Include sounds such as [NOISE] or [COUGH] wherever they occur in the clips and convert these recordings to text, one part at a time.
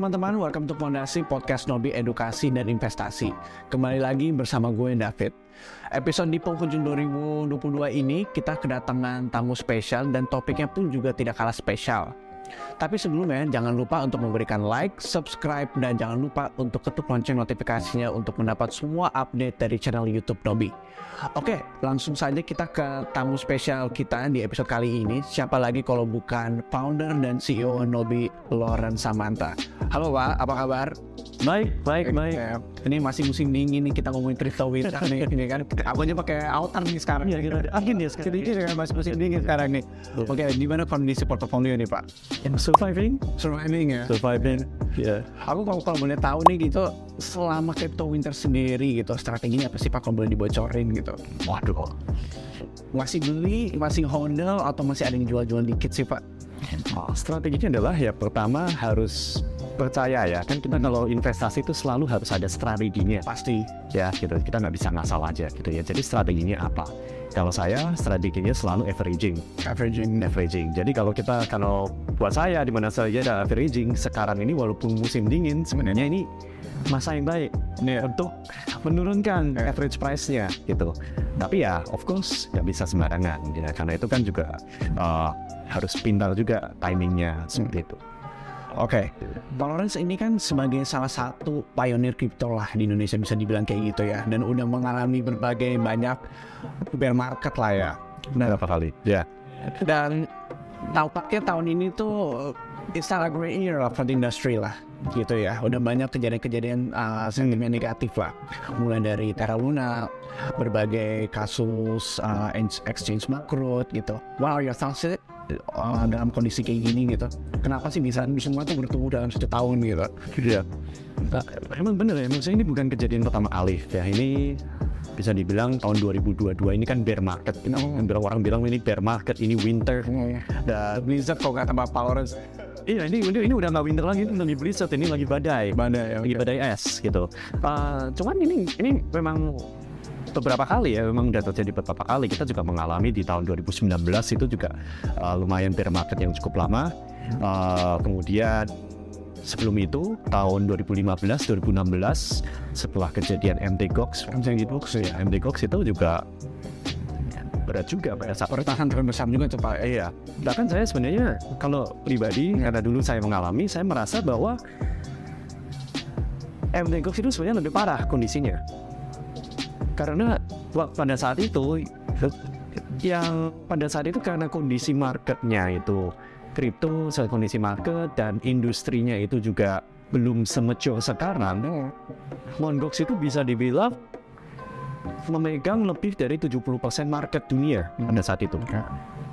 Teman-teman, welcome to Pondasi Podcast Nobi Edukasi dan Investasi. Kembali lagi bersama gue David. Episode di penghujung 2022 ini kita kedatangan tamu spesial dan topiknya pun juga tidak kalah spesial. Tapi sebelumnya jangan lupa untuk memberikan like, subscribe, dan jangan lupa untuk ketuk lonceng notifikasinya untuk mendapat semua update dari channel YouTube Nobi. Oke, langsung saja kita ke tamu spesial kita di episode kali ini. Siapa lagi kalau bukan founder dan CEO Nobi, Loren Samanta. Halo Pak, apa kabar? Baik, baik, baik. Ini masih musim dingin nih kita ngomongin crypto winter nih, ini kan. Aku aja pakai outer nih sekarang. Iya, kita ada angin ya sekarang. Sedikit ya masih musim dingin sekarang nih. Oke, di mana kondisi portofolio nih Pak? Surviving, Surviving ya. surviving. Ya. Aku kalau kalau boleh tahu nih gitu, selama crypto winter sendiri gitu, strateginya apa sih Pak kalau boleh dibocorin gitu? Waduh. Masih beli, masih hodl atau masih ada yang jual-jual dikit sih Pak? Oh, strateginya adalah ya pertama harus percaya ya. Kan kita kalau investasi itu selalu harus ada strateginya. Pasti. ya gitu. Kita nggak bisa ngasal aja gitu ya. Jadi strateginya apa? Kalau saya strateginya selalu averaging. Averaging. averaging. Jadi kalau kita kalau buat saya di mana saya ada averaging sekarang ini walaupun musim dingin sebenarnya ini masa yang baik nih untuk menurunkan average price-nya gitu. Tapi ya of course nggak bisa sembarangan ya. Karena itu kan juga uh, harus pintar juga timingnya seperti itu Oke, Pak Lawrence ini kan sebagai salah satu pionir kripto lah di Indonesia bisa dibilang kayak gitu ya, dan udah mengalami berbagai banyak bear market lah ya. berapa kali? Ya. Dan tampaknya tahun ini tuh it's not a great year lah for the industry lah gitu ya. Udah banyak kejadian-kejadian uh, sentimen negatif lah. Mulai dari Terra Luna berbagai kasus uh, exchange bangkrut gitu. Are your thoughts uh, dalam kondisi kayak gini gitu. Kenapa sih bisa semua tuh bertumbuh dalam satu tahun gitu? Ya Nah, emang bener ya maksudnya ini bukan kejadian pertama kali ya. Ini bisa dibilang tahun 2022 ini kan bear market. Gitu. Oh. Yang bilang orang bilang ini bear market ini winter. Dan Blizzard kalau kata Pak Lawrence Iya ini, ini ini udah nggak winter lagi, ini lagi blizzard, ini lagi badai, Badai, lagi oke. badai es gitu. Uh, cuman ini ini memang beberapa kali ya, memang udah terjadi beberapa kali. Kita juga mengalami di tahun 2019 itu juga uh, lumayan bear market yang cukup lama. Uh, kemudian sebelum itu tahun 2015, 2016 setelah kejadian MT Gox, MT Gox ya, MT Gox itu juga berat juga pada saat pertahanan terbesar juga tuh Pak Iya, bahkan saya sebenarnya kalau pribadi karena dulu saya mengalami, saya merasa bahwa MT Gox itu sebenarnya lebih parah kondisinya. Karena pada saat itu yang pada saat itu karena kondisi marketnya itu kripto, kondisi market dan industrinya itu juga belum semacur sekarang. Mongox itu bisa dibilang memegang lebih dari 70% market dunia pada saat itu.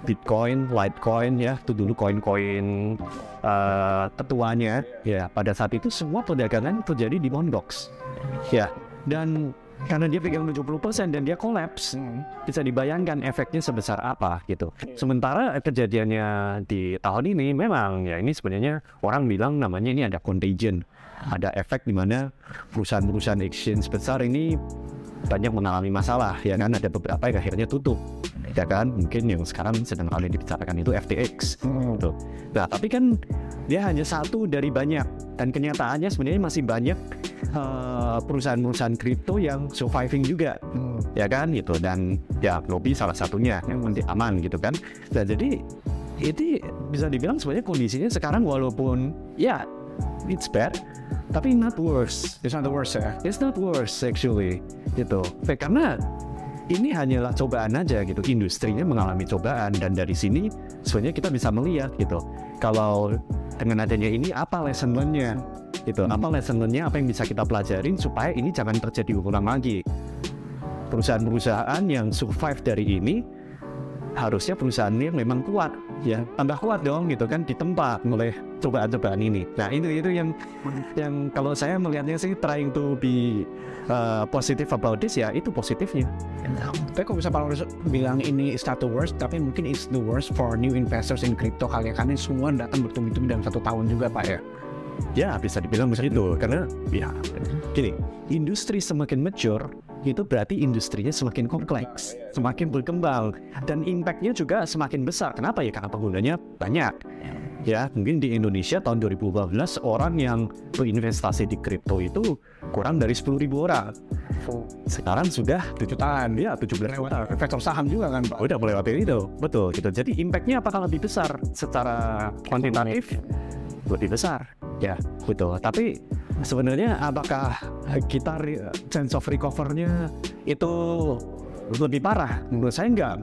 Bitcoin, Litecoin ya, itu dulu koin-koin eh, tetuanya ya. Pada saat itu semua perdagangan terjadi di Mongox. Ya, dan karena dia pegang 70% dan dia kolaps, bisa dibayangkan efeknya sebesar apa gitu. Sementara kejadiannya di tahun ini memang ya ini sebenarnya orang bilang namanya ini ada contagion. Ada efek di mana perusahaan-perusahaan exchange besar ini banyak mengalami masalah ya kan? Ada beberapa yang akhirnya tutup ya kan? Mungkin yang sekarang sedang kali dibicarakan itu FTX gitu. Nah tapi kan dia hanya satu dari banyak dan kenyataannya sebenarnya masih banyak eh, perusahaan-perusahaan kripto yang surviving juga ya kan? Gitu dan ya Nobi salah satunya yang masih aman gitu kan. Nah jadi itu bisa dibilang sebenarnya kondisinya sekarang walaupun ya it's bad tapi not worse it's not the worst ya It's not worse actually gitu. Karena ini hanyalah cobaan aja gitu. Industrinya mengalami cobaan dan dari sini sebenarnya kita bisa melihat gitu. Kalau dengan adanya ini apa lesson learn-nya gitu. Apa lesson learn-nya apa yang bisa kita pelajarin supaya ini jangan terjadi ulang lagi. Perusahaan-perusahaan yang survive dari ini harusnya perusahaan yang memang kuat ya tambah kuat dong gitu kan ditempa oleh cobaan-cobaan ini. Nah itu itu yang yang kalau saya melihatnya sih trying to be uh, positive about this ya itu positifnya. Tapi kok bisa Pak bilang ini is not the worst, tapi mungkin it's the worst for new investors in crypto kali ya, karena semua datang bertubi-tubi dalam satu tahun juga Pak ya. ya bisa dibilang begitu. Karena ya gini industri semakin mature itu berarti industrinya semakin kompleks semakin berkembang dan impactnya juga semakin besar. Kenapa ya? Karena penggunanya banyak. Ya mungkin di Indonesia tahun 2012 orang yang berinvestasi di kripto itu kurang dari 10 ribu orang. Sekarang sudah jutaan ya 17 juta. Investor saham juga kan Pak? Udah melewati itu betul gitu. Jadi impactnya apakah lebih besar secara kuantitatif? Lebih besar ya betul. Tapi sebenarnya apakah kita re- chance of recovernya itu lebih parah? Menurut saya enggak.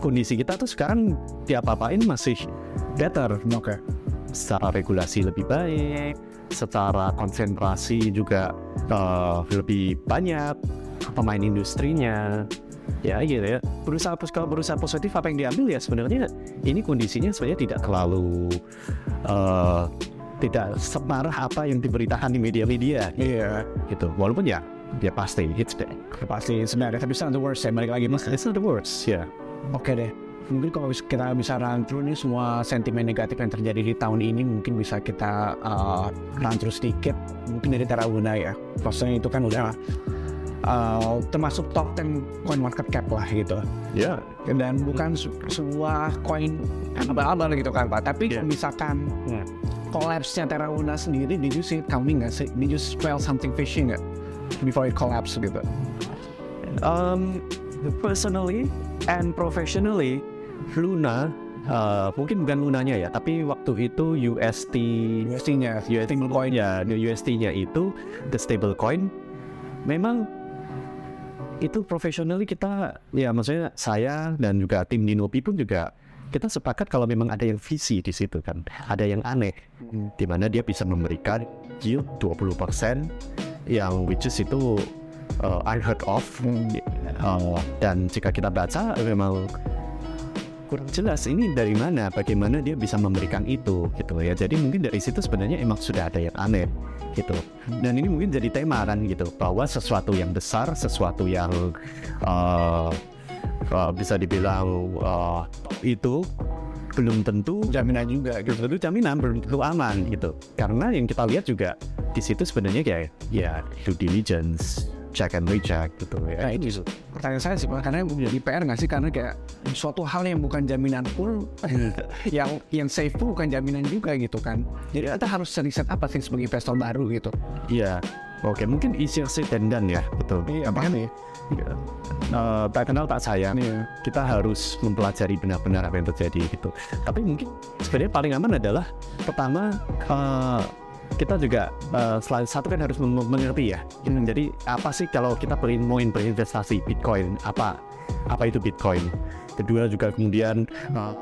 Kondisi kita tuh sekarang diapa-apain masih better oke secara regulasi lebih baik secara konsentrasi juga eh, lebih banyak pemain industrinya. Ya gitu ya. Berusaha kalau berusaha positif apa yang diambil ya? Sebenarnya ini kondisinya sebenarnya tidak terlalu eh, tidak separah apa yang diberitakan di media-media iya. Gitu. Walaupun ya ya pasti it's bad pasti sebenarnya tapi it's not the worst. Ya balik lagi mas. It's not the worst ya. Oke deh. Mungkin kalau kita bisa run through nih semua sentimen negatif yang terjadi di tahun ini mungkin bisa kita uh, run through sedikit mungkin dari Terra Luna ya. Maksudnya itu kan udah uh, termasuk top 10 coin market cap lah gitu. Ya. Dan bukan se- sebuah koin abal-abal gitu kan pak. Tapi kalau misalkan Hmm. Collapse-nya Terra Luna sendiri did you see it coming nggak sih? Did you smell something fishy nggak before it collapse gitu? Um, personally and professionally, Luna uh, mungkin bukan lunanya ya, tapi waktu itu UST USD-nya UST stablecoin ya UST-nya itu the stable coin. Memang itu professionally kita ya maksudnya saya dan juga tim Dinopi pun juga kita sepakat kalau memang ada yang visi di situ kan. Ada yang aneh di mana dia bisa memberikan yield 20% yang which is itu uh, unheard of. Uh, dan jika kita baca memang kurang jelas ini dari mana bagaimana dia bisa memberikan itu gitu ya. Jadi mungkin dari situ sebenarnya emang sudah ada yang aneh gitu. Dan ini mungkin jadi tema kan gitu. Bahwa sesuatu yang besar sesuatu yang uh, uh, bisa dibilang uh, itu belum tentu jaminan juga gitu. belum tentu jaminan belum tentu aman gitu. Karena yang kita lihat juga di situ sebenarnya kayak ya due diligence check and recheck gitu ya Nah itu pertanyaan saya sih karena menjadi PR nggak sih karena kayak suatu hal yang bukan jaminan pun [LAUGHS] yang yang safe pun bukan jaminan juga gitu kan. Jadi kita harus riset apa sih sebagai investor baru gitu. Iya, oke mungkin easier said than done ya, betul. Iya pasti. Eh, tak kenal tak sayang. Iya. Kita harus mempelajari benar-benar apa yang terjadi gitu. Tapi mungkin sebenarnya paling aman adalah pertama eh, kita juga eh, selain satu kan harus mengerti ya. Jadi apa sih kalau kita mau berinvestasi Bitcoin apa apa itu Bitcoin? Kedua juga kemudian eh,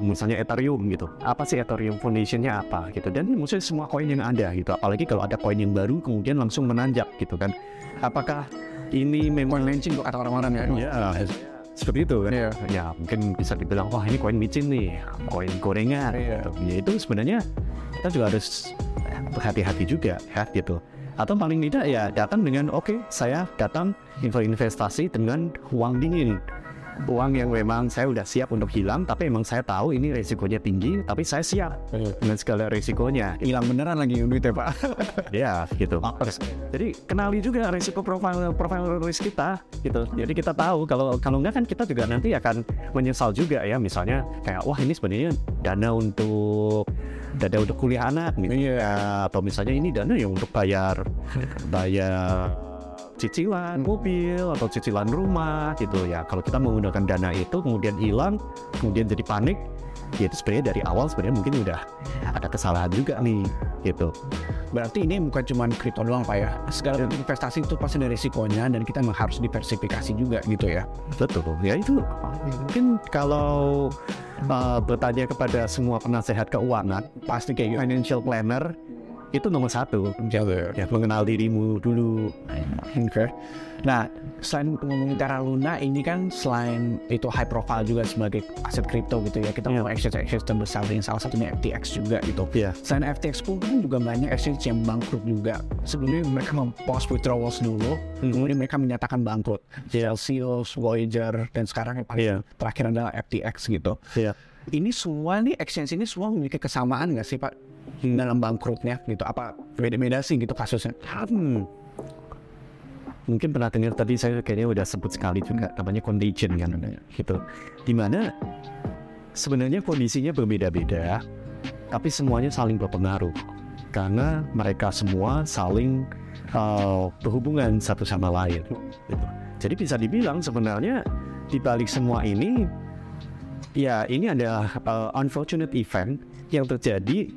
misalnya Ethereum gitu. Apa sih Ethereum Foundation-nya apa gitu. Dan maksudnya semua koin yang ada gitu. Apalagi kalau ada koin yang baru kemudian langsung menanjak gitu kan. Apakah ini memang launching kok kata orang-orang ya. Ya, seperti itu kan. Iya. Ya, mungkin bisa dibilang wah ini koin micin nih, koin gorengan. Iya. gitu. Ya itu sebenarnya kita juga harus berhati-hati juga ya gitu. Atau paling tidak ya datang dengan oke saya datang info investasi dengan uang dingin. Uang yang memang saya udah siap untuk hilang, tapi emang saya tahu ini resikonya tinggi, tapi saya siap dengan segala resikonya. Hilang beneran lagi duitnya Pak. [LAUGHS] Ya, gitu. Jadi kenali juga risiko profil profil risk kita, gitu. Jadi kita tahu kalau kalau enggak kan kita juga nanti akan menyesal juga ya. Misalnya kayak wah ini sebenarnya dana untuk dana untuk kuliah anak, gitu. atau misalnya ini dana yang untuk bayar bayar cicilan mobil atau cicilan rumah gitu ya. Kalau kita menggunakan dana itu kemudian hilang, kemudian jadi panik, ya itu sebenarnya dari awal sebenarnya mungkin udah ada kesalahan juga nih gitu. Berarti ini bukan cuma kripto doang Pak ya. Segala bentuk investasi itu pasti ada risikonya dan kita harus diversifikasi juga gitu ya. Betul, ya itu mungkin kalau uh, bertanya kepada semua penasehat keuangan, pasti kayak financial planner itu nomor satu. Jaga. Ya, mengenal dirimu dulu. Oke. Nah, selain ngomongin Terra Luna, ini kan selain itu high profile juga sebagai aset kripto gitu ya. Kita Iya. mau exchange exchange terbesar yang salah satunya FTX juga gitu. Iya. Selain FTX pun kan juga banyak exchange yang bangkrut juga. Sebelumnya mereka mempost withdrawals dulu, kemudian mereka menyatakan bangkrut. Celsius, Voyager, dan sekarang yang paling Iya. terakhir adalah FTX gitu. Iya. Ini semua nih exchange ini semua memiliki kesamaan nggak sih Pak dalam bangkrutnya gitu? Apa beda-beda sih gitu kasusnya? Hmm. Mungkin pernah dengar tadi saya kayaknya udah sebut sekali juga namanya contagion kan gitu. Di mana sebenarnya kondisinya berbeda-beda tapi semuanya saling berpengaruh karena mereka semua saling uh, berhubungan satu sama lain. Gitu. Jadi bisa dibilang sebenarnya di balik semua ini, ya ini adalah uh, unfortunate event yang terjadi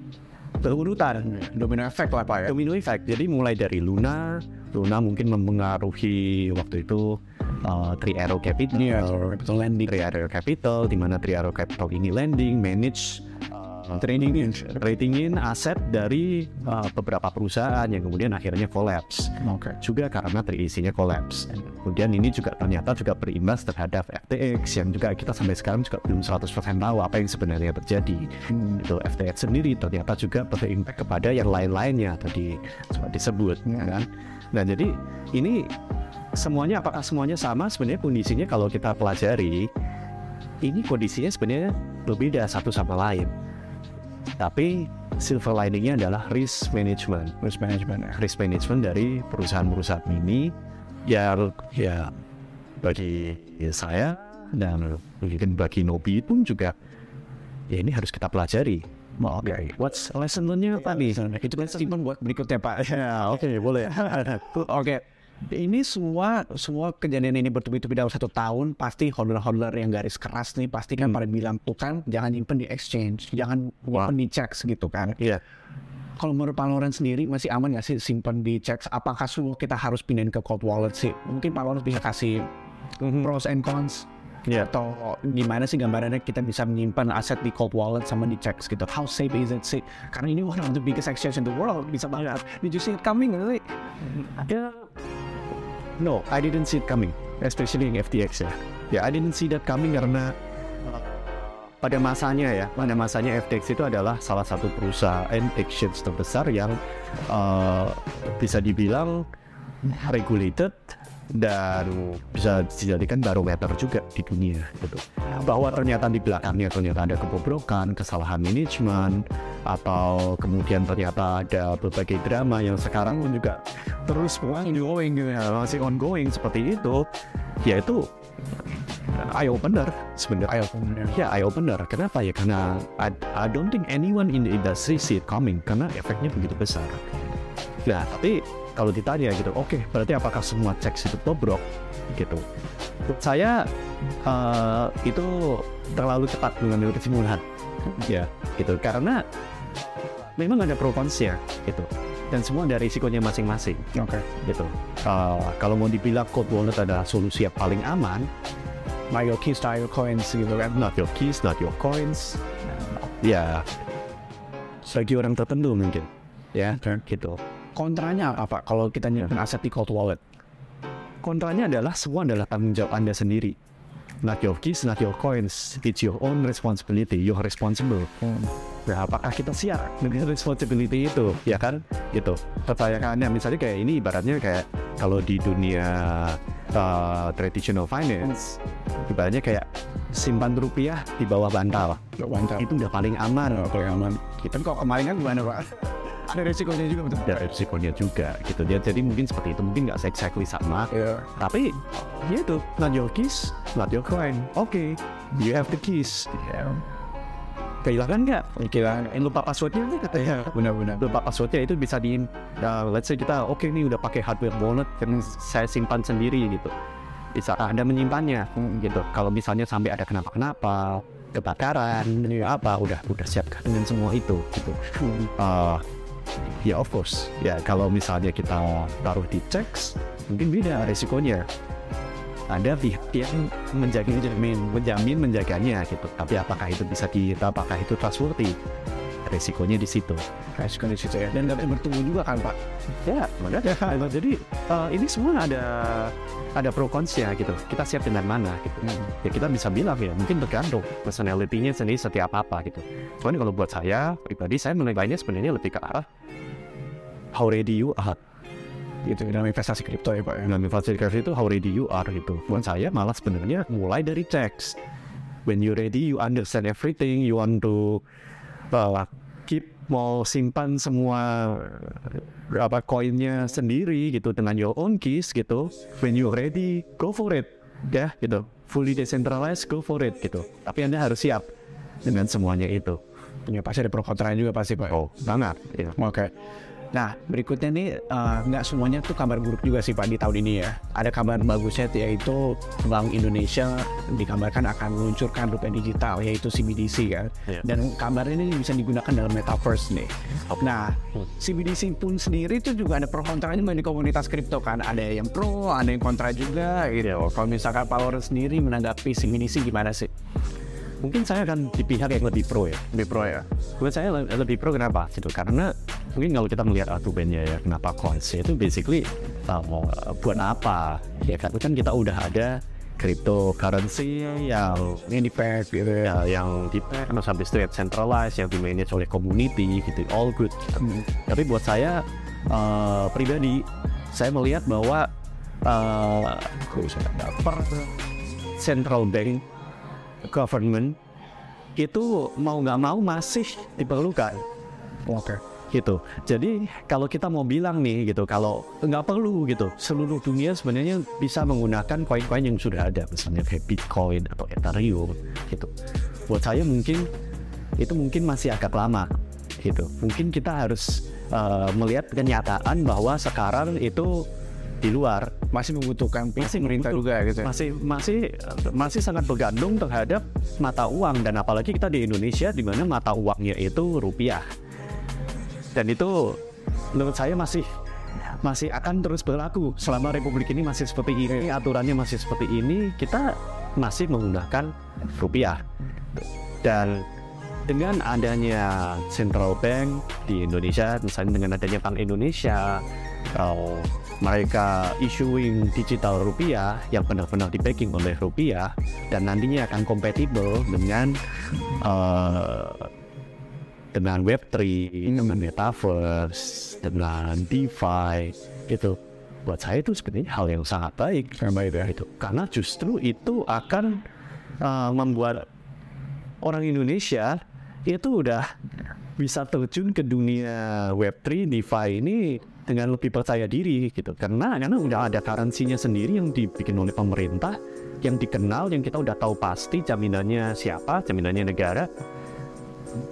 berurutan Domino effect lah pak ya. domino effect. Jadi mulai dari Luna, Luna mungkin mempengaruhi waktu itu uh, Three Arrow Capital, Iya, capital landing. Three Arrow Capital, di mana Three Arrow Capital ini landing, manage uh, Training ratingin aset dari uh, beberapa perusahaan yang kemudian akhirnya collapse. Oke. Juga karena terisinya collapse. Kemudian ini juga ternyata juga berimbas terhadap FTX yang juga kita sampai sekarang juga belum 100% tahu apa yang sebenarnya terjadi. Hmm. Itu FTX sendiri ternyata juga berimpact kepada yang lain-lainnya tadi sempat disebut Ya. kan. Nah jadi ini semuanya apakah semuanya sama sebenarnya kondisinya kalau kita pelajari ini kondisinya sebenarnya berbeda satu sama lain. Tapi silver liningnya adalah risk management Risk management ya. risk management dari perusahaan-perusahaan ini ya ya bagi saya dan mungkin bagi Nobi pun juga ya ini harus kita pelajari. Oke. What's lesson learn-nya nih? Itu kan simpan buat berikutnya pak. [LAUGHS] Ya oke boleh. Oke. Ini semua semua kejadian ini bertubi-tubi dalam satu tahun pasti holder-holder yang garis keras nih pasti kan pada bilang tuh kan jangan nyimpen di exchange, jangan Wah. nyimpen di checks gitu kan. Iya. Kalau menurut Pak Lawrence sendiri masih aman nggak sih simpan di checks? Apakah semua kita harus pindahin ke cold wallet sih? Mungkin Pak Lawrence bisa kasih pros and cons Iya. atau gimana sih gambarannya kita bisa menyimpan aset di cold wallet sama di checks gitu? How safe is it sih? Karena ini one of the biggest exchange in the world bisa banget. Did you see it coming? Really? Ya, no, I didn't see it coming, especially yang FTX ya. Ya, I didn't see that coming karena uh, pada masanya ya, pada masanya FTX itu adalah salah satu perusahaan exchange terbesar yang uh, bisa dibilang regulated dan bisa dijadikan barometer juga di dunia gitu. Bahwa ternyata di belakangnya ternyata ada kebobrokan, kesalahan manajemen atau kemudian ternyata ada berbagai drama yang sekarang pun juga terus ongoing ya, masih ongoing seperti itu. Ya itu eye opener sebenarnya. Ayo, Ya eye opener. Kenapa ya? Karena I, I don't think anyone in the industry see it coming karena efeknya begitu besar. Nah, tapi kalau ditanya gitu, oke, berarti apakah semua cek itu bobrok gitu? Saya eh, itu terlalu cepat mengambil kesimpulan. ya, gitu. Karena memang ada pro kontra gitu. Dan semua ada risikonya masing-masing Oke. gitu. Eh, kalau mau dibilang cold wallet adalah solusi yang paling aman, Buy your keys, buy your coins gitu kan. not your keys, not your coins. Ya, bagi orang tertentu mungkin, ya, gitu. Kontranya apa kalau kita nyimpan aset di cold wallet? Kontranya adalah semua adalah tanggung jawab Anda sendiri. Not your keys, not your coins. It's your own responsibility. You're responsible. Nah, apakah kita siap dengan responsibility itu? Ya kan? Gitu. Pertanyaannya misalnya kayak ini ibaratnya kayak kalau di dunia uh, traditional finance, ibaratnya kayak simpan rupiah di bawah bantal. Mantap. Itu udah paling aman. Oh, paling aman. Tapi kok kemarin kan gimana pak? Ada resikonya juga betul. Ada risikonya juga gitu. Dia jadi mungkin seperti itu mungkin nggak exactly sama. Iya. Tapi ya itu not your keys, not your coin. Oke, you have the keys. Kehilangan nggak? Kira Eh, lupa passwordnya nggak katanya. [LAUGHS] benar-benar. Lupa passwordnya itu bisa di, uh, let's say kita oke nih udah pakai hardware wallet yang saya simpan sendiri gitu. Bisa anda menyimpannya gitu. Kalau misalnya sampai ada kenapa-kenapa, kebakaran, apa, udah udah siapkan dengan semua itu gitu. Uh, [LAUGHS] ya of course ya kalau misalnya kita taruh di checks mungkin beda resikonya ada pihak yang menjaga menjamin menjamin menjaganya gitu. Tapi apakah itu bisa kita apakah itu trustworthy? Resikonya di situ. Resiko di situ ya. Dan bisa bertumbuh juga kan pak? ya makanya jadi eh, ini semua ada ada pro consnya gitu. Kita siap dengan mana gitu. Ya kita bisa bilang ya mungkin tergantung personality-nya sendiri setiap apa gitu. Cuman kalau buat saya pribadi saya menilainya sebenarnya lebih ke arah how ready you are Gitu dalam investasi kripto ya pak. ya. dalam investasi itu how ready you are gitu buat saya malah sebenarnya mulai dari checks when you ready you understand everything you want to uh, keep mau simpan semua uh, apa koinnya sendiri gitu dengan your own keys gitu when you ready go for it ya gitu fully decentralized go for it gitu tapi anda harus siap dengan semuanya itu punya pasti ada pro kontranya juga pasti pak. Oh, banget. Iya. Oke. Nah, berikutnya nih eh, nggak semuanya tuh kabar buruk juga sih Pak di tahun ini ya. Ada kabar bagusnya yaitu Bank Indonesia dikabarkan akan meluncurkan rupiah digital yaitu CBDC kan. Iya. Dan kabar ini bisa digunakan dalam metaverse nih. Nah, CBDC pun sendiri itu juga ada pro kontranya di komunitas kripto kan. Ada yang pro, ada yang kontra juga gitu. Kalau misalkan Power sendiri menanggapi CBDC gimana sih? Mungkin saya akan di pihak yang lebih pro ya. Lebih pro ya. Buat saya le- lebih pro kenapa? Gitu. Karena mungkin kalau kita melihat argumennya ya kenapa coins itu basically uh, mau uh, buat apa? Ya kan kan kita udah ada cryptocurrency yang Ini pack gitu ya. ya yang di terus habis itu ya centralized yang di manage oleh community gitu all good Hmm. tapi buat saya uh, pribadi saya melihat bahwa uh, per central bank government itu mau nggak mau masih diperlukan Oke. gitu. Jadi kalau kita mau bilang nih gitu, kalau nggak perlu gitu, seluruh dunia sebenarnya bisa menggunakan koin-koin yang sudah ada, misalnya kayak Bitcoin atau Ethereum gitu. Buat saya mungkin itu mungkin masih agak lama gitu. Mungkin kita harus uh, melihat kenyataan bahwa sekarang itu di luar Masih membutuhkan Masih pemerintah juga gitu ya. masih masih masih sangat bergantung terhadap mata uang. Dan apalagi kita di Indonesia di mana mata uangnya itu rupiah. Dan itu menurut saya masih masih akan terus berlaku. Selama republik ini masih seperti ini aturannya masih seperti ini kita masih menggunakan rupiah. Dan dengan adanya central bank di Indonesia misalnya dengan adanya Bank Indonesia kalau mereka issuing digital rupiah yang benar-benar di backing oleh rupiah dan nantinya akan kompatibel dengan eh, dengan Web3, dengan Metaverse, dengan DeFi itu buat saya itu sebenarnya hal yang sangat baik. Itu ya. itu karena justru itu akan uh, membuat orang Indonesia itu udah bisa terjun ke dunia Web3 DeFi ini dengan lebih percaya diri gitu karena karena udah ada currency-nya sendiri yang dibikin oleh pemerintah yang dikenal yang kita udah tahu pasti jaminannya siapa jaminannya negara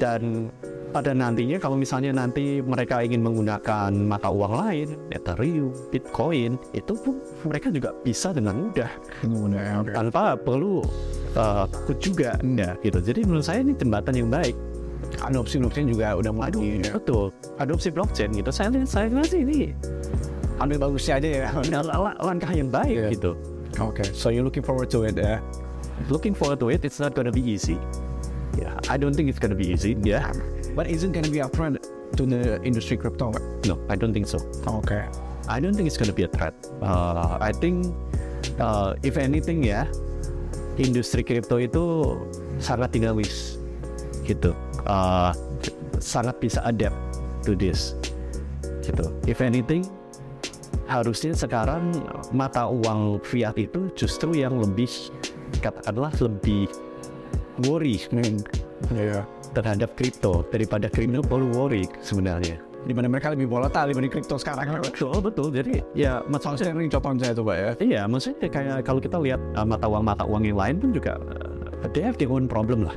dan pada nantinya kalau misalnya nanti mereka ingin menggunakan mata uang lain, Ethereum, Bitcoin, itu pun mereka juga bisa dengan mudah Udah ya, tanpa perlu uh, takut juga ya gitu. Jadi menurut saya ini jembatan yang baik. Adopsi blockchain juga udah mulai Aduh, betul. Adopsi blockchain gitu. Saya lihat saya lihat sih ini ambil bagusnya aja ya. langkah yang baik Iya. gitu. Oke, so you looking forward to it ya. Looking forward to it, it's not gonna be easy. Yeah, I don't think it's gonna be easy. Yeah, But isn't gonna be a threat to the industry crypto? no, I don't think so. Oke. I don't think it's gonna be a threat. Uh, I think uh, if anything ya, industri kripto itu sangat dinamis, gitu. Uh, sangat bisa adapt to this, gitu. If anything, harusnya sekarang mata uang fiat itu justru yang lebih katakanlah lebih worry. Iya. terhadap kripto daripada kripto perlu worry sebenarnya. Di mana mereka lebih volatile dibanding kripto sekarang. Betul betul. Jadi ya maksudnya sering contohnya tuh, Pak ya. Iya, maksudnya kayak kalau kita lihat uh, mata uang mata uang yang lain pun juga uh, they have their own problem lah,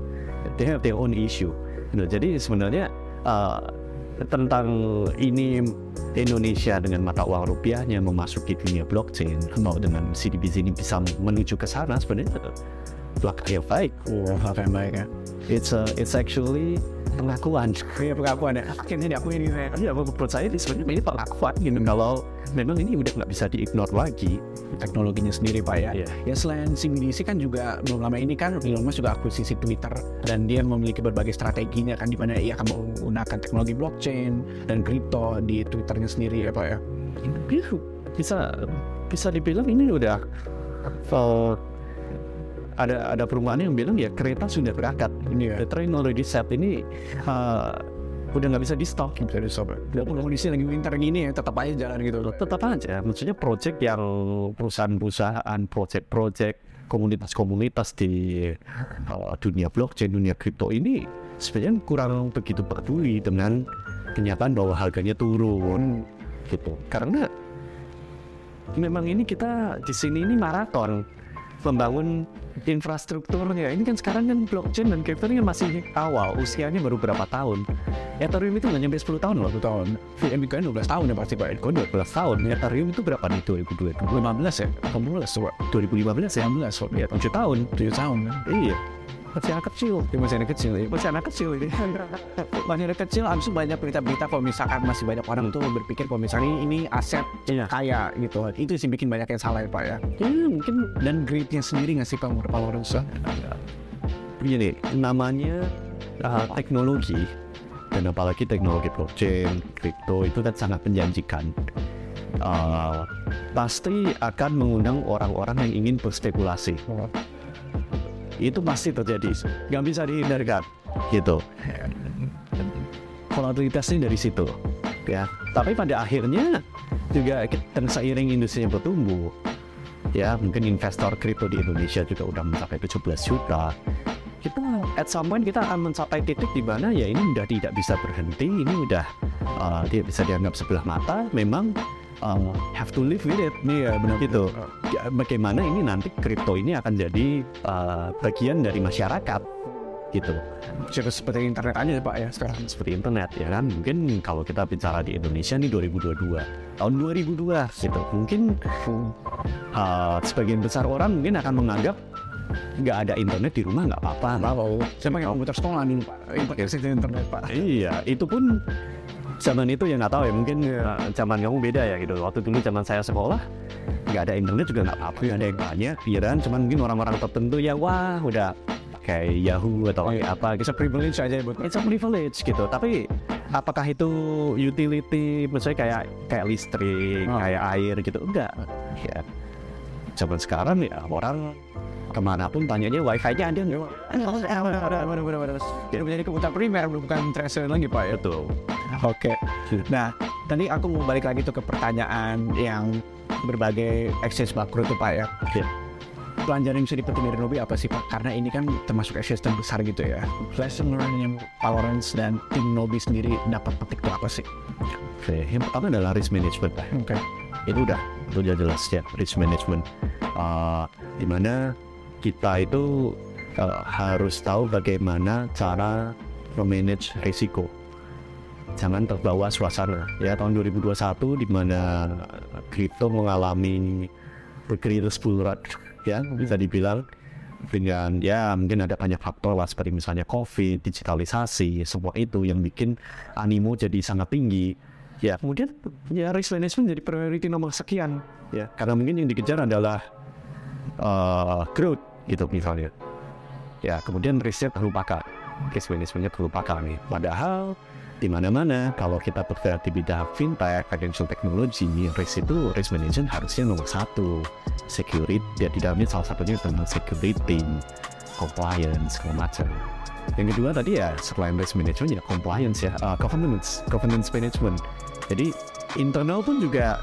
they have their own issue. Gitu. Jadi sebenarnya uh, tentang ini Indonesia dengan mata uang rupiahnya memasuki dunia blockchain atau dengan CDBC ini bisa menuju ke sana sebenarnya itu langkah yang baik. Wah, apa yang baik ya. It's a, it's actually pengakuan. Iya pengakuan ya. Akhirnya diakui ini. Ya menurut saya ini sebenarnya ini pengakuan gitu. Kalau memang ini udah nggak bisa diignore lagi. Teknologinya sendiri, Pak ya. Iya. Ya selain CBDC kan juga belum lama ini kan Elon Musk juga akuisisi Twitter dan dia memiliki berbagai strateginya kan di mana ia akan menggunakan teknologi blockchain dan kripto di Twitternya sendiri ya Pak ya. bisa bisa dibilang ini udah uh, ada ada perumahan yang bilang ya kereta sudah berangkat. Iya. the train already set. Ini uh, udah nggak bisa di stop Bisa di stop ya. Kondisi lagi winter gini ya tetap aja jalan gitu. Tetap aja. Maksudnya project yang perusahaan-perusahaan project-project komunitas-komunitas di uh, dunia blockchain dunia kripto ini sebenarnya kurang begitu peduli dengan kenyataan bahwa harganya turun gitu. Karena memang ini kita di sini ini maraton membangun infrastrukturnya. Ini kan sekarang kan blockchain dan crypto ini kan masih awal, usianya baru berapa tahun. Ethereum itu nggak nyampe 10 tahun loh. 10 tahun. VM Bitcoin 12 tahun ya pasti Pak. Kok 12 tahun? Ethereum itu berapa nih 2022? 15 ya? 18 coba. 2015 ya? 16 coba. Ya 7 tahun. 7 tahun kan? Iya. Masih anak kecil. Ya, masih anak kecil ya. Masih anak kecil ini. [LAUGHS] Masih anak kecil, abis banyak berita-berita kalau misalkan masih banyak orang tuh berpikir kalau misalnya ini, ini aset Iya. kaya gitu. Itu sih bikin banyak yang salah ya Pak ya. Ya mungkin Dan grade-nya sendiri nggak sih Pak menurut Pak Lorenzo? begini namanya uh, teknologi dan apalagi teknologi blockchain, crypto itu kan sangat menjanjikan. Uh, pasti akan mengundang orang-orang yang ingin berspekulasi. Itu pasti terjadi, nggak bisa dihindarkan, gitu. Volatilitasnya dari situ, ya. Tapi pada akhirnya juga dan seiring industrinya bertumbuh, ya mungkin investor kripto di Indonesia juga udah mencapai 17 juta kita at some point kita akan mencapai titik di mana ya ini udah tidak bisa berhenti ini udah uh, tidak bisa dianggap sebelah mata memang uh, have to live with it. Iya benar gitu. Ya, bagaimana ini nanti kripto ini akan jadi uh, bagian dari masyarakat? Gitu. Jadi seperti internet aja ya Pak ya sekarang. seperti internet ya kan? Mungkin kalau kita bicara di Indonesia nih 2022 tahun 2002 gitu. Mungkin uh, sebagian besar orang mungkin akan menganggap nggak ada internet di rumah nggak apa-apa. Saya pakai komputer sekolah nih Pak. Pakai akses internet Pak. iya itu pun zaman itu ya nggak tahu ya mungkin uh, zaman kamu beda ya gitu. Waktu dulu zaman saya sekolah nggak ada internet juga nggak apa-apa nggak ada yang banyak ya kan? Cuman mungkin orang-orang tertentu ya wah udah kayak Yahoo atau kayak apa gitu. Bisa privilege aja buat it's a privilege gitu. Tapi apakah itu utility misalnya kayak kayak listrik Oh. kayak air gitu? Enggak. Ya zaman sekarang ya orang ke mana pun tanyanya wifi-nya ada nggak Kita menjadi kebutuhan primer bukan terrestrial lagi Pak ya. betul Oke. Nah, tadi aku mau balik lagi tuh ke pertanyaan yang berbagai exchange makro tuh Pak ya. Iya. Pelajaran yang bisa dipetik dari Nobi apa sih Pak? Karena ini kan termasuk exchange terbesar gitu ya. Lesson learned yang Pak Lawrence dan tim Nobi sendiri dapat petik tuh apa sih? Oke, yang pertama adalah risk management Pak. Oke. itu udah itu udah jelas ya risk management uh, di mana kita itu uh, harus tahu bagaimana cara memanage risiko. Jangan terbawa suasana. Ya tahun 2021 di mana kripto mengalami bull run ya bisa dibilang. Dengan ya mungkin ada banyak faktor lah seperti misalnya covid digitalisasi semua itu yang bikin animo jadi sangat tinggi. Ya kemudian ya risk management jadi priority nomor sekian ya. Karena mungkin yang dikejar adalah uh, growth gitu misalnya ya kemudian riset terlupakan risk managementnya terlupakan nih padahal di mana-mana kalau kita bergerak di bidang fintech, financial technology, risk itu risk management harusnya nomor satu. Security, ya di dalamnya salah satunya tentang security, compliance, segala macam. Yang kedua tadi ya selain risk management ya compliance ya, uh, governance, governance management. Jadi internal pun juga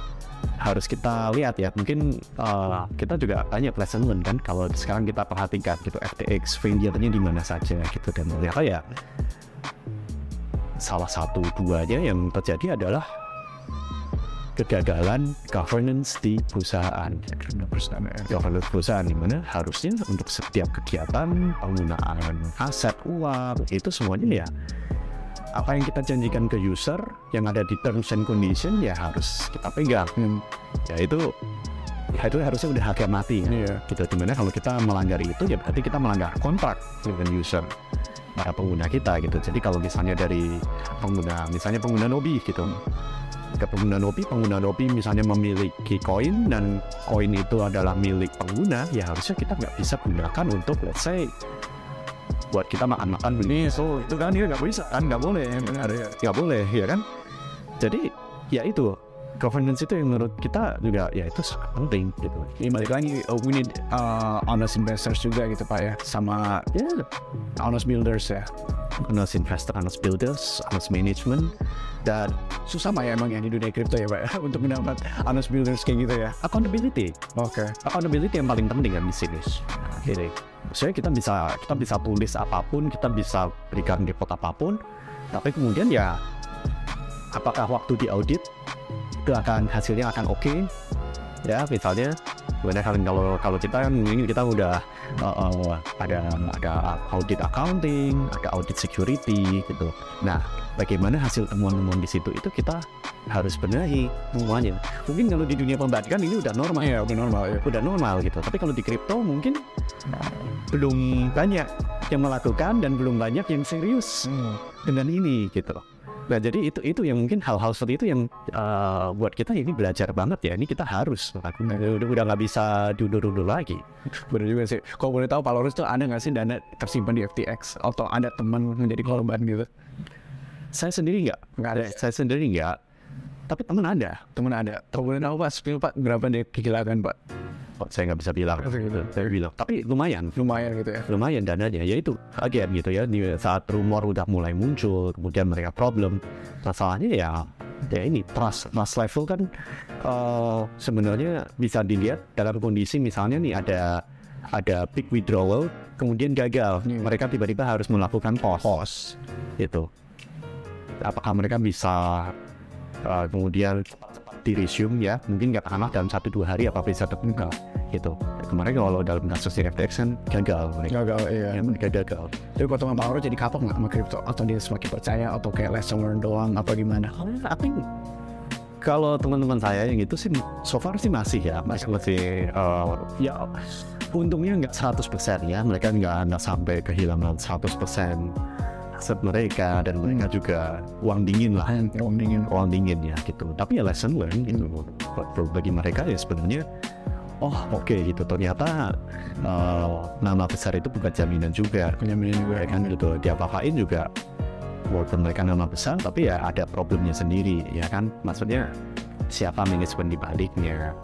harus kita lihat ya. Mungkin uh, kita juga banyak lesson learn kan kalau sekarang kita perhatikan gitu FTX failure-nya di mana saja gitu. Dan ternyata ya salah satu duanya yang terjadi adalah kegagalan governance di perusahaan. Governance perusahaan di mana harusnya untuk setiap kegiatan penggunaan aset uang itu semuanya ya apa yang kita janjikan ke user yang ada di terms and condition ya harus kita pegang Hmm. ya itu ya itu harusnya udah harga mati kan? Iya. gitu di mana kalau kita melanggar itu ya berarti kita melanggar kontrak dengan user para pengguna kita gitu jadi kalau misalnya dari pengguna misalnya pengguna Nobi gitu ke pengguna Nobi pengguna Nobi misalnya memiliki koin dan koin itu adalah milik pengguna ya harusnya kita nggak bisa gunakan untuk let's say buat kita makan-makan Ini so itu kan dia nggak bisa. Kan nggak boleh. Benar ya. nggak boleh ya kan? Jadi ya itu. Governance itu yang menurut kita juga ya itu sangat penting gitu. Ini balik lagi uh, we need uh, honest investors juga gitu Pak ya. Sama ya. honest builders ya. honest investor honest builders honest management. Dan Susah Pak ya emang ya di dunia kripto ya Pak ya [LAUGHS] untuk mendapat honest builders kayak gitu ya. accountability. Oke. accountability yang paling penting kan di sini. Jadi saya kita bisa kita bisa tulis apa pun kita bisa berikan report apa pun. Tapi kemudian ya apakah waktu di audit itu akan hasilnya akan oke? Ya misalnya Sebenarnya kalau kalau kita kan ini kita udah uh, uh, ada ada audit accounting, ada audit security gitu. Nah, bagaimana hasil temuan-temuan di situ itu kita harus benahi semuanya. Mungkin kalau di dunia pembagian ini udah normal ya, udah normal ya, udah normal gitu. Tapi kalau di kripto mungkin belum banyak yang melakukan dan belum banyak yang serius dengan ini gitu. Nah jadi itu itu yang mungkin hal-hal seperti itu yang uh, buat kita ini belajar banget ya. Ini kita harus melakukan. Udah udah nggak bisa diundur-undur lagi. Bener juga sih. Kalau boleh tahu Pak Lawrence tuh ada nggak sih dana tersimpan di FTX atau ada teman menjadi korban gitu? Saya sendiri nggak, Nggak ada. Saya sendiri nggak. Tapi teman ada. Teman ada. Boleh tahu Pak, spill Pak berapa dia kehilangan Pak? Oh, saya nggak bisa bilang. Saya bilang. Tapi lumayan. Lumayan gitu ya. lumayan dananya ya itu again gitu ya di saat rumor udah mulai muncul kemudian mereka problem masalahnya ya ya ini trust trust level kan eh, sebenarnya bisa dilihat dalam kondisi misalnya nih ada ada big withdrawal kemudian gagal Iya. mereka tiba-tiba harus melakukan pause pause itu apakah mereka bisa eh, kemudian di resume ya mungkin katakanlah dalam satu dua hari apa bisa terbuka gitu kemarin kalau dalam kasus FTX kan gagal mereka Gagal iya. ya mereka gagal Jadi kalau teman Lawrence jadi kapok nggak sama kripto? Atau dia semakin percaya atau kayak lesson learned doang apa gimana? I think kalau teman-teman saya yang itu sih so far sih masih ya masih masih uh, ya untungnya nggak 100% ya mereka nggak nggak sampai kehilangan 100% aset mereka dan mereka juga uang dingin lah Uang dingin. uang dingin ya gitu tapi ya lesson learn gitu Buat- bagi mereka ya sebenarnya oh oke gitu. Ternyata uh, nama besar itu bukan jaminan juga. Penyaminan juga. Ya kan gitu. Diapa-apain juga walaupun mereka nama besar tapi ya ada problemnya sendiri ya kan? Maksudnya siapa manajemen di baliknya?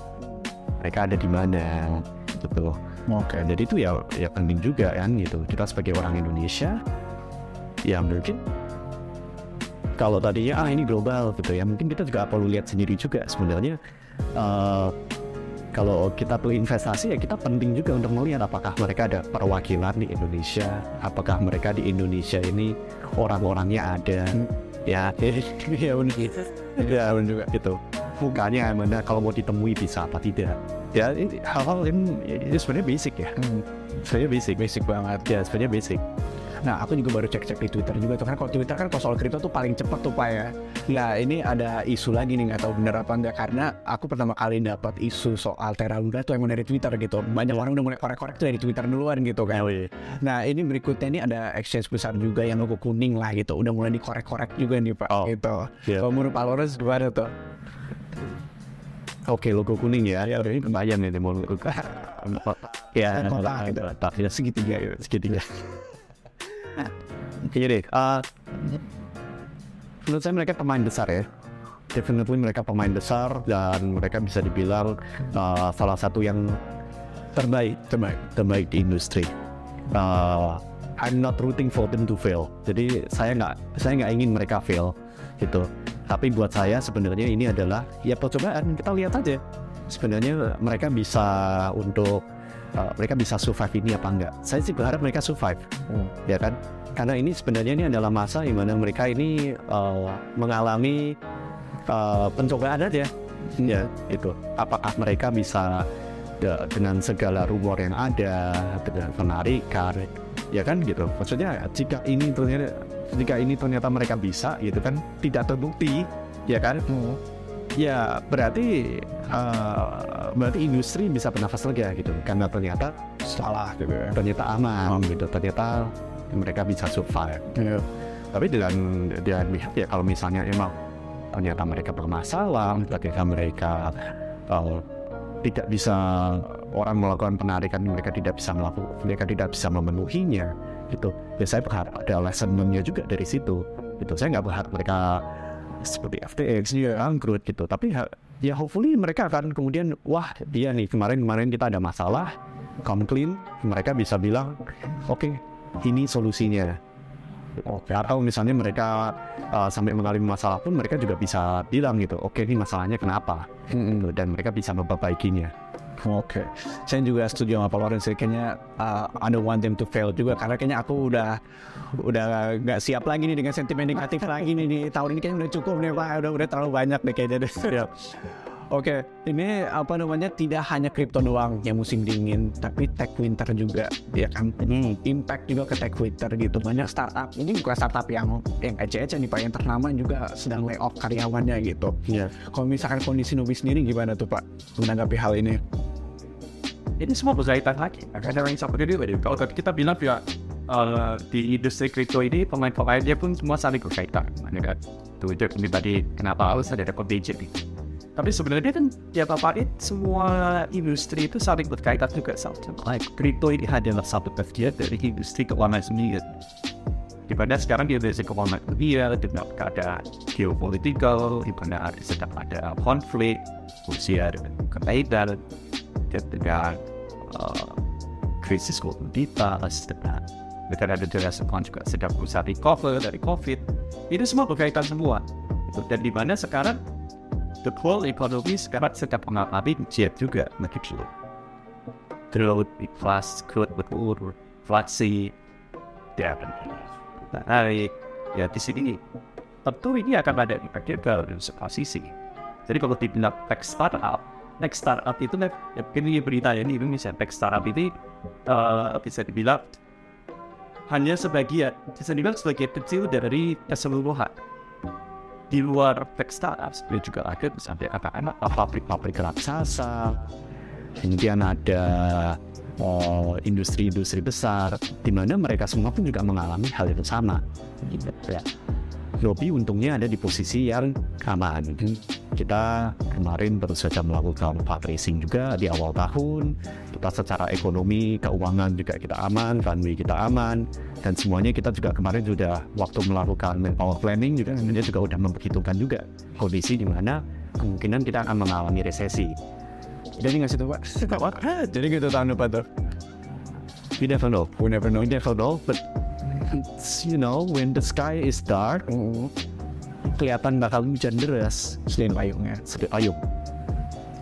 Mereka ada di mana? Gitu. Oke. jadi itu ya ya penting juga kan? Gitu. Kita sebagai orang Indonesia ya mungkin kalau tadinya ah ini global gitu ya. Mungkin kita juga perlu lihat sendiri juga sebenarnya eh, kalau kita perlu investasi ya kita penting juga untuk melihat apakah mereka ada perwakilan di Indonesia apakah mereka di Indonesia ini orang-orangnya ada ya benar. Iya benar juga. gitu mukanya mana kalau mau ditemui bisa apa tidak ya hal-hal ini, ini sebenarnya basic ya Hmm. sebenarnya basic Basic banget. ya sebenarnya basic Nah, aku juga baru cek-cek di Twitter juga tuh kan kalau Twitter kan kalau soal kripto tuh paling cepet tuh Pak ya. Nah, ini ada isu lagi nih nggak tahu bener apa enggak karena aku pertama kali dapat isu soal Terra Luna tuh emang dari Twitter gitu. Banyak orang udah mulai korek-korek tuh dari Twitter duluan gitu kan. Nah, ini berikutnya ini ada exchange besar juga yang logo kuning lah gitu. Udah mulai dikorek-korek juga nih Pak Oh, gitu. iya. Kalau menurut Pak Lawrence gimana tuh? Oke logo kuning ya, ya ini kebayang nih mau logo [LAUGHS] ya Kotak gitu. kotak ya segitiga ya segitiga. Iya deh. uh, menurut saya mereka pemain besar ya. Definitely mereka pemain besar dan mereka bisa dibilang uh, salah satu yang terbaik, terbaik, terbaik di industri. Uh, I'm not rooting for them to fail. Jadi saya nggak saya nggak ingin mereka fail gitu. Tapi buat saya sebenarnya ini adalah ya percobaan. Kita lihat aja sebenarnya mereka bisa untuk uh, mereka bisa survive ini apa enggak. Saya sih berharap mereka survive, ya kan? Karena ini sebenarnya ini adalah masa di mana mereka ini uh, mengalami uh, pencobaan aja, ya itu. Apakah mereka bisa de- dengan segala rumor yang ada, dengan penarikan, ya kan gitu. Maksudnya jika ini ternyata jika ini ternyata mereka bisa, gitu kan, tidak terbukti, ya kan? Ya berarti uh, berarti industri bisa bernafas lega gitu. Karena ternyata Salah gitu ya. ternyata aman gitu. Ternyata mereka bisa survive. Iya. tapi dengan dengan pihak ya kalau misalnya emang ternyata mereka bermasalah ternyata mereka uh, tidak bisa orang melakukan penarikan mereka tidak bisa melakukan mereka tidak bisa memenuhinya gitu. Ya saya berharap ada lesson learn-nya juga dari situ gitu. Saya nggak berharap mereka seperti FTX dia bangkrut gitu. Tapi ya hopefully mereka akan kemudian wah dia nih kemarin kemarin kita ada masalah come clean mereka bisa bilang oke ini solusinya. Oke, atau misalnya mereka uh, sampai mengalami masalah pun mereka juga bisa bilang gitu, oke ini masalahnya kenapa, Gitu, dan mereka bisa memperbaikinya. Oke, saya juga setuju sama Pak Lawrence. Kayaknya uh, I don't want them to fail juga karena kayaknya aku udah udah nggak siap lagi nih dengan sentimen negatif lagi nih di tahun ini kayaknya udah cukup nih Pak. Udah udah terlalu banyak deh kayaknya. Oke, ini apa namanya tidak hanya kripto doang yang musim dingin, tapi tech winter juga, ya kan? Hmm. Impact juga ke tech winter gitu. Banyak startup, ini bukan startup yang yang ece-ece nih Pak, yang ternama juga sedang lay off karyawannya gitu. Iya. Kalau misalkan kondisi Nobi sendiri gimana tuh Pak menanggapi hal ini? ini semua berkaitan lagi. Karena yang seperti itu, kalau kita bilang ya eh, di industri kripto ini pemain-pemainnya pun semua saling berkaitan. Itu ini tadi kenapa harus ada gitu. Tapi sebenarnya kan ya bapak itu semua industri itu saling berkaitan juga sama. Like kripto ini adalah satu bagian dari industri keuangan sendiri. Di mana sekarang di industri keuangan dunia dengan keadaan geopolitikal, di mana ada sedang ada konflik, Rusia dengan Ukraina, dan dengan uh, krisis komoditas, dengan negara negara Jepang juga sedang berusaha recover dari COVID. Itu semua berkaitan semua. Dan di mana sekarang the whole economy sekarang sedang mengalami ujian juga begitu. Growth, inflasi, growth betul, inflasi, dan naik. Ya di sini tentu ini akan ada impactnya ke semua sisi. Jadi kalau dibilang tech startup, tech startup itu ya mungkin ini berita ya ini Indonesia tech startup ini eh, bisa dibilang hanya sebagian, bisa dibilang sebagian kecil dari keseluruhan di luar tech startup juga ada misalnya anak-anak pabrik-pabrik raksasa Kemudian ada oh, industri-industri besar di mana mereka semua pun juga mengalami hal yang sama. Gitu, ya. Robi untungnya ada di posisi yang aman. Kita kemarin baru saja melakukan fundraising juga di awal tahun. Kita secara ekonomi, keuangan juga kita aman, runway kita aman, dan semuanya kita juga kemarin sudah waktu melakukan manpower planning juga dia juga sudah memperhitungkan juga kondisi di mana kemungkinan kita akan mengalami resesi. Jadi nggak situ Pak? [LAUGHS] Jadi gitu tahun depan tuh. We never know. We never know. We never know, but [LAUGHS] you know, when the sky is dark, kelihatan bakal hujan deras. Selain payungnya. Sedih payung.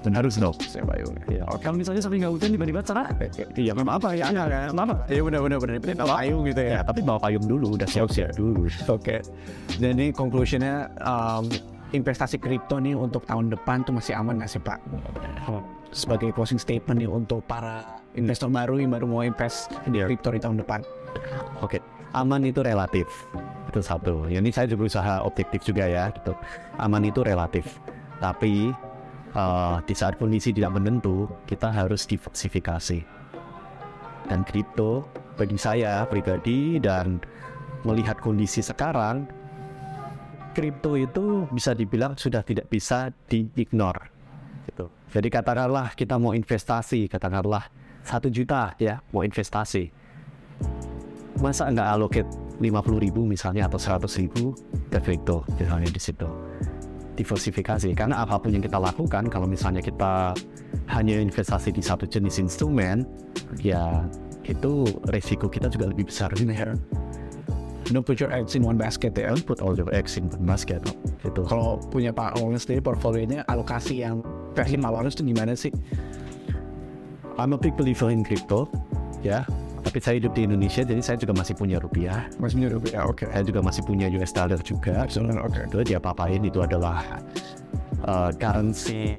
Dan harus know. Selain payungnya. Ya. Kalau misalnya sampai nggak hujan tiba-tiba cerah, Iya, memang apa ya? Ya, kan? Apa? Iya benar benar benar. Bawa payung gitu ya. ya tapi bawa payung dulu, udah siap-siap dulu. Oke. Jadi conclusionnya um, investasi kripto nih untuk tahun depan tuh masih aman nggak sih Pak? Sebagai closing statement nih untuk para investor baru yang baru mau invest di Iya. kripto di tahun depan. Oke, aman itu relatif. Itu satu. Ya, Ini saya berusaha objektif juga ya. Gitu. Aman itu relatif. Tapi eh, di saat kondisi tidak menentu, kita harus diversifikasi. Dan kripto bagi saya pribadi dan melihat kondisi sekarang, kripto itu bisa dibilang sudah tidak bisa diignore. Gitu. Jadi katakanlah kita mau investasi, katakanlah satu juta ya mau investasi masa nggak allocate 50 ribu misalnya atau 100 ribu ke kripto misalnya di situ diversifikasi karena apa pun yang kita lakukan kalau misalnya kita hanya investasi di satu jenis instrumen ya itu resiko kita juga lebih besar Benar. Don't put your eggs in one basket ya. Don't put all your eggs in one basket gitu Kalau punya Pak Lawrence sendiri portfolionya alokasi yang versi Pak Lawrence itu gimana sih? I'm a big believer in crypto ya tapi saya hidup di Indonesia jadi saya juga masih punya rupiah. Mas punya rupiah, oke. saya juga masih punya US dollar juga. Oke. itu dia papain itu adalah uh, currency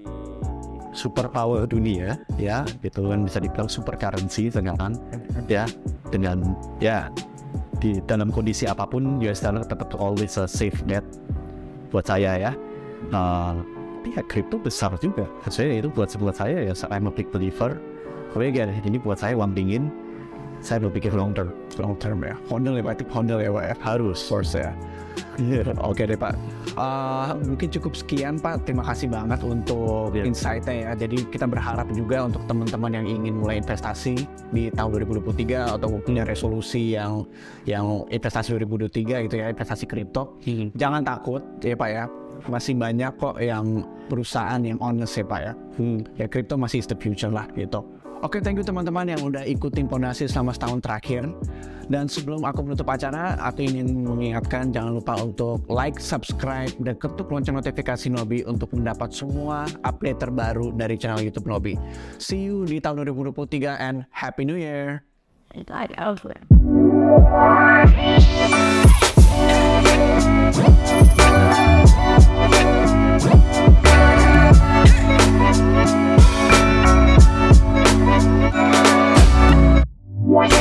superpower dunia ya. Gitu kan bisa dibilang super currency sekarang ya dengan ya di dalam kondisi apa pun US dollar tetap always a safe bet buat saya ya. Uh, tapi ya crypto besar juga. Saya itu buat buat saya ya I'm a big believer. Tapi ya ini buat saya uang dingin saya berpikir long term Long term ya. Honda ya Pak, Honda ya Pak ya. harus Source ya. Oke deh Pak. Eh, mungkin cukup sekian Pak. Terima kasih banget untuk Iya. insight-nya ya. Jadi kita berharap juga untuk teman-teman yang ingin mulai investasi di tahun 2023 atau punya resolusi yang yang investasi 2023 gitu ya, investasi kripto. Jangan takut ya Pak ya. Masih banyak kok yang perusahaan yang honest ya Pak ya. Hmm. Ya kripto masih is the future lah gitu. Oke, okay, thank you teman-teman yang udah ikutin Pondasi selama setahun terakhir. Dan sebelum aku menutup acara, aku ingin mengingatkan jangan lupa untuk like, subscribe, dan ketuk lonceng notifikasi Nobi untuk mendapat semua update terbaru dari channel YouTube Nobi. See you di tahun 2023 and Happy New Year! Thank you. What?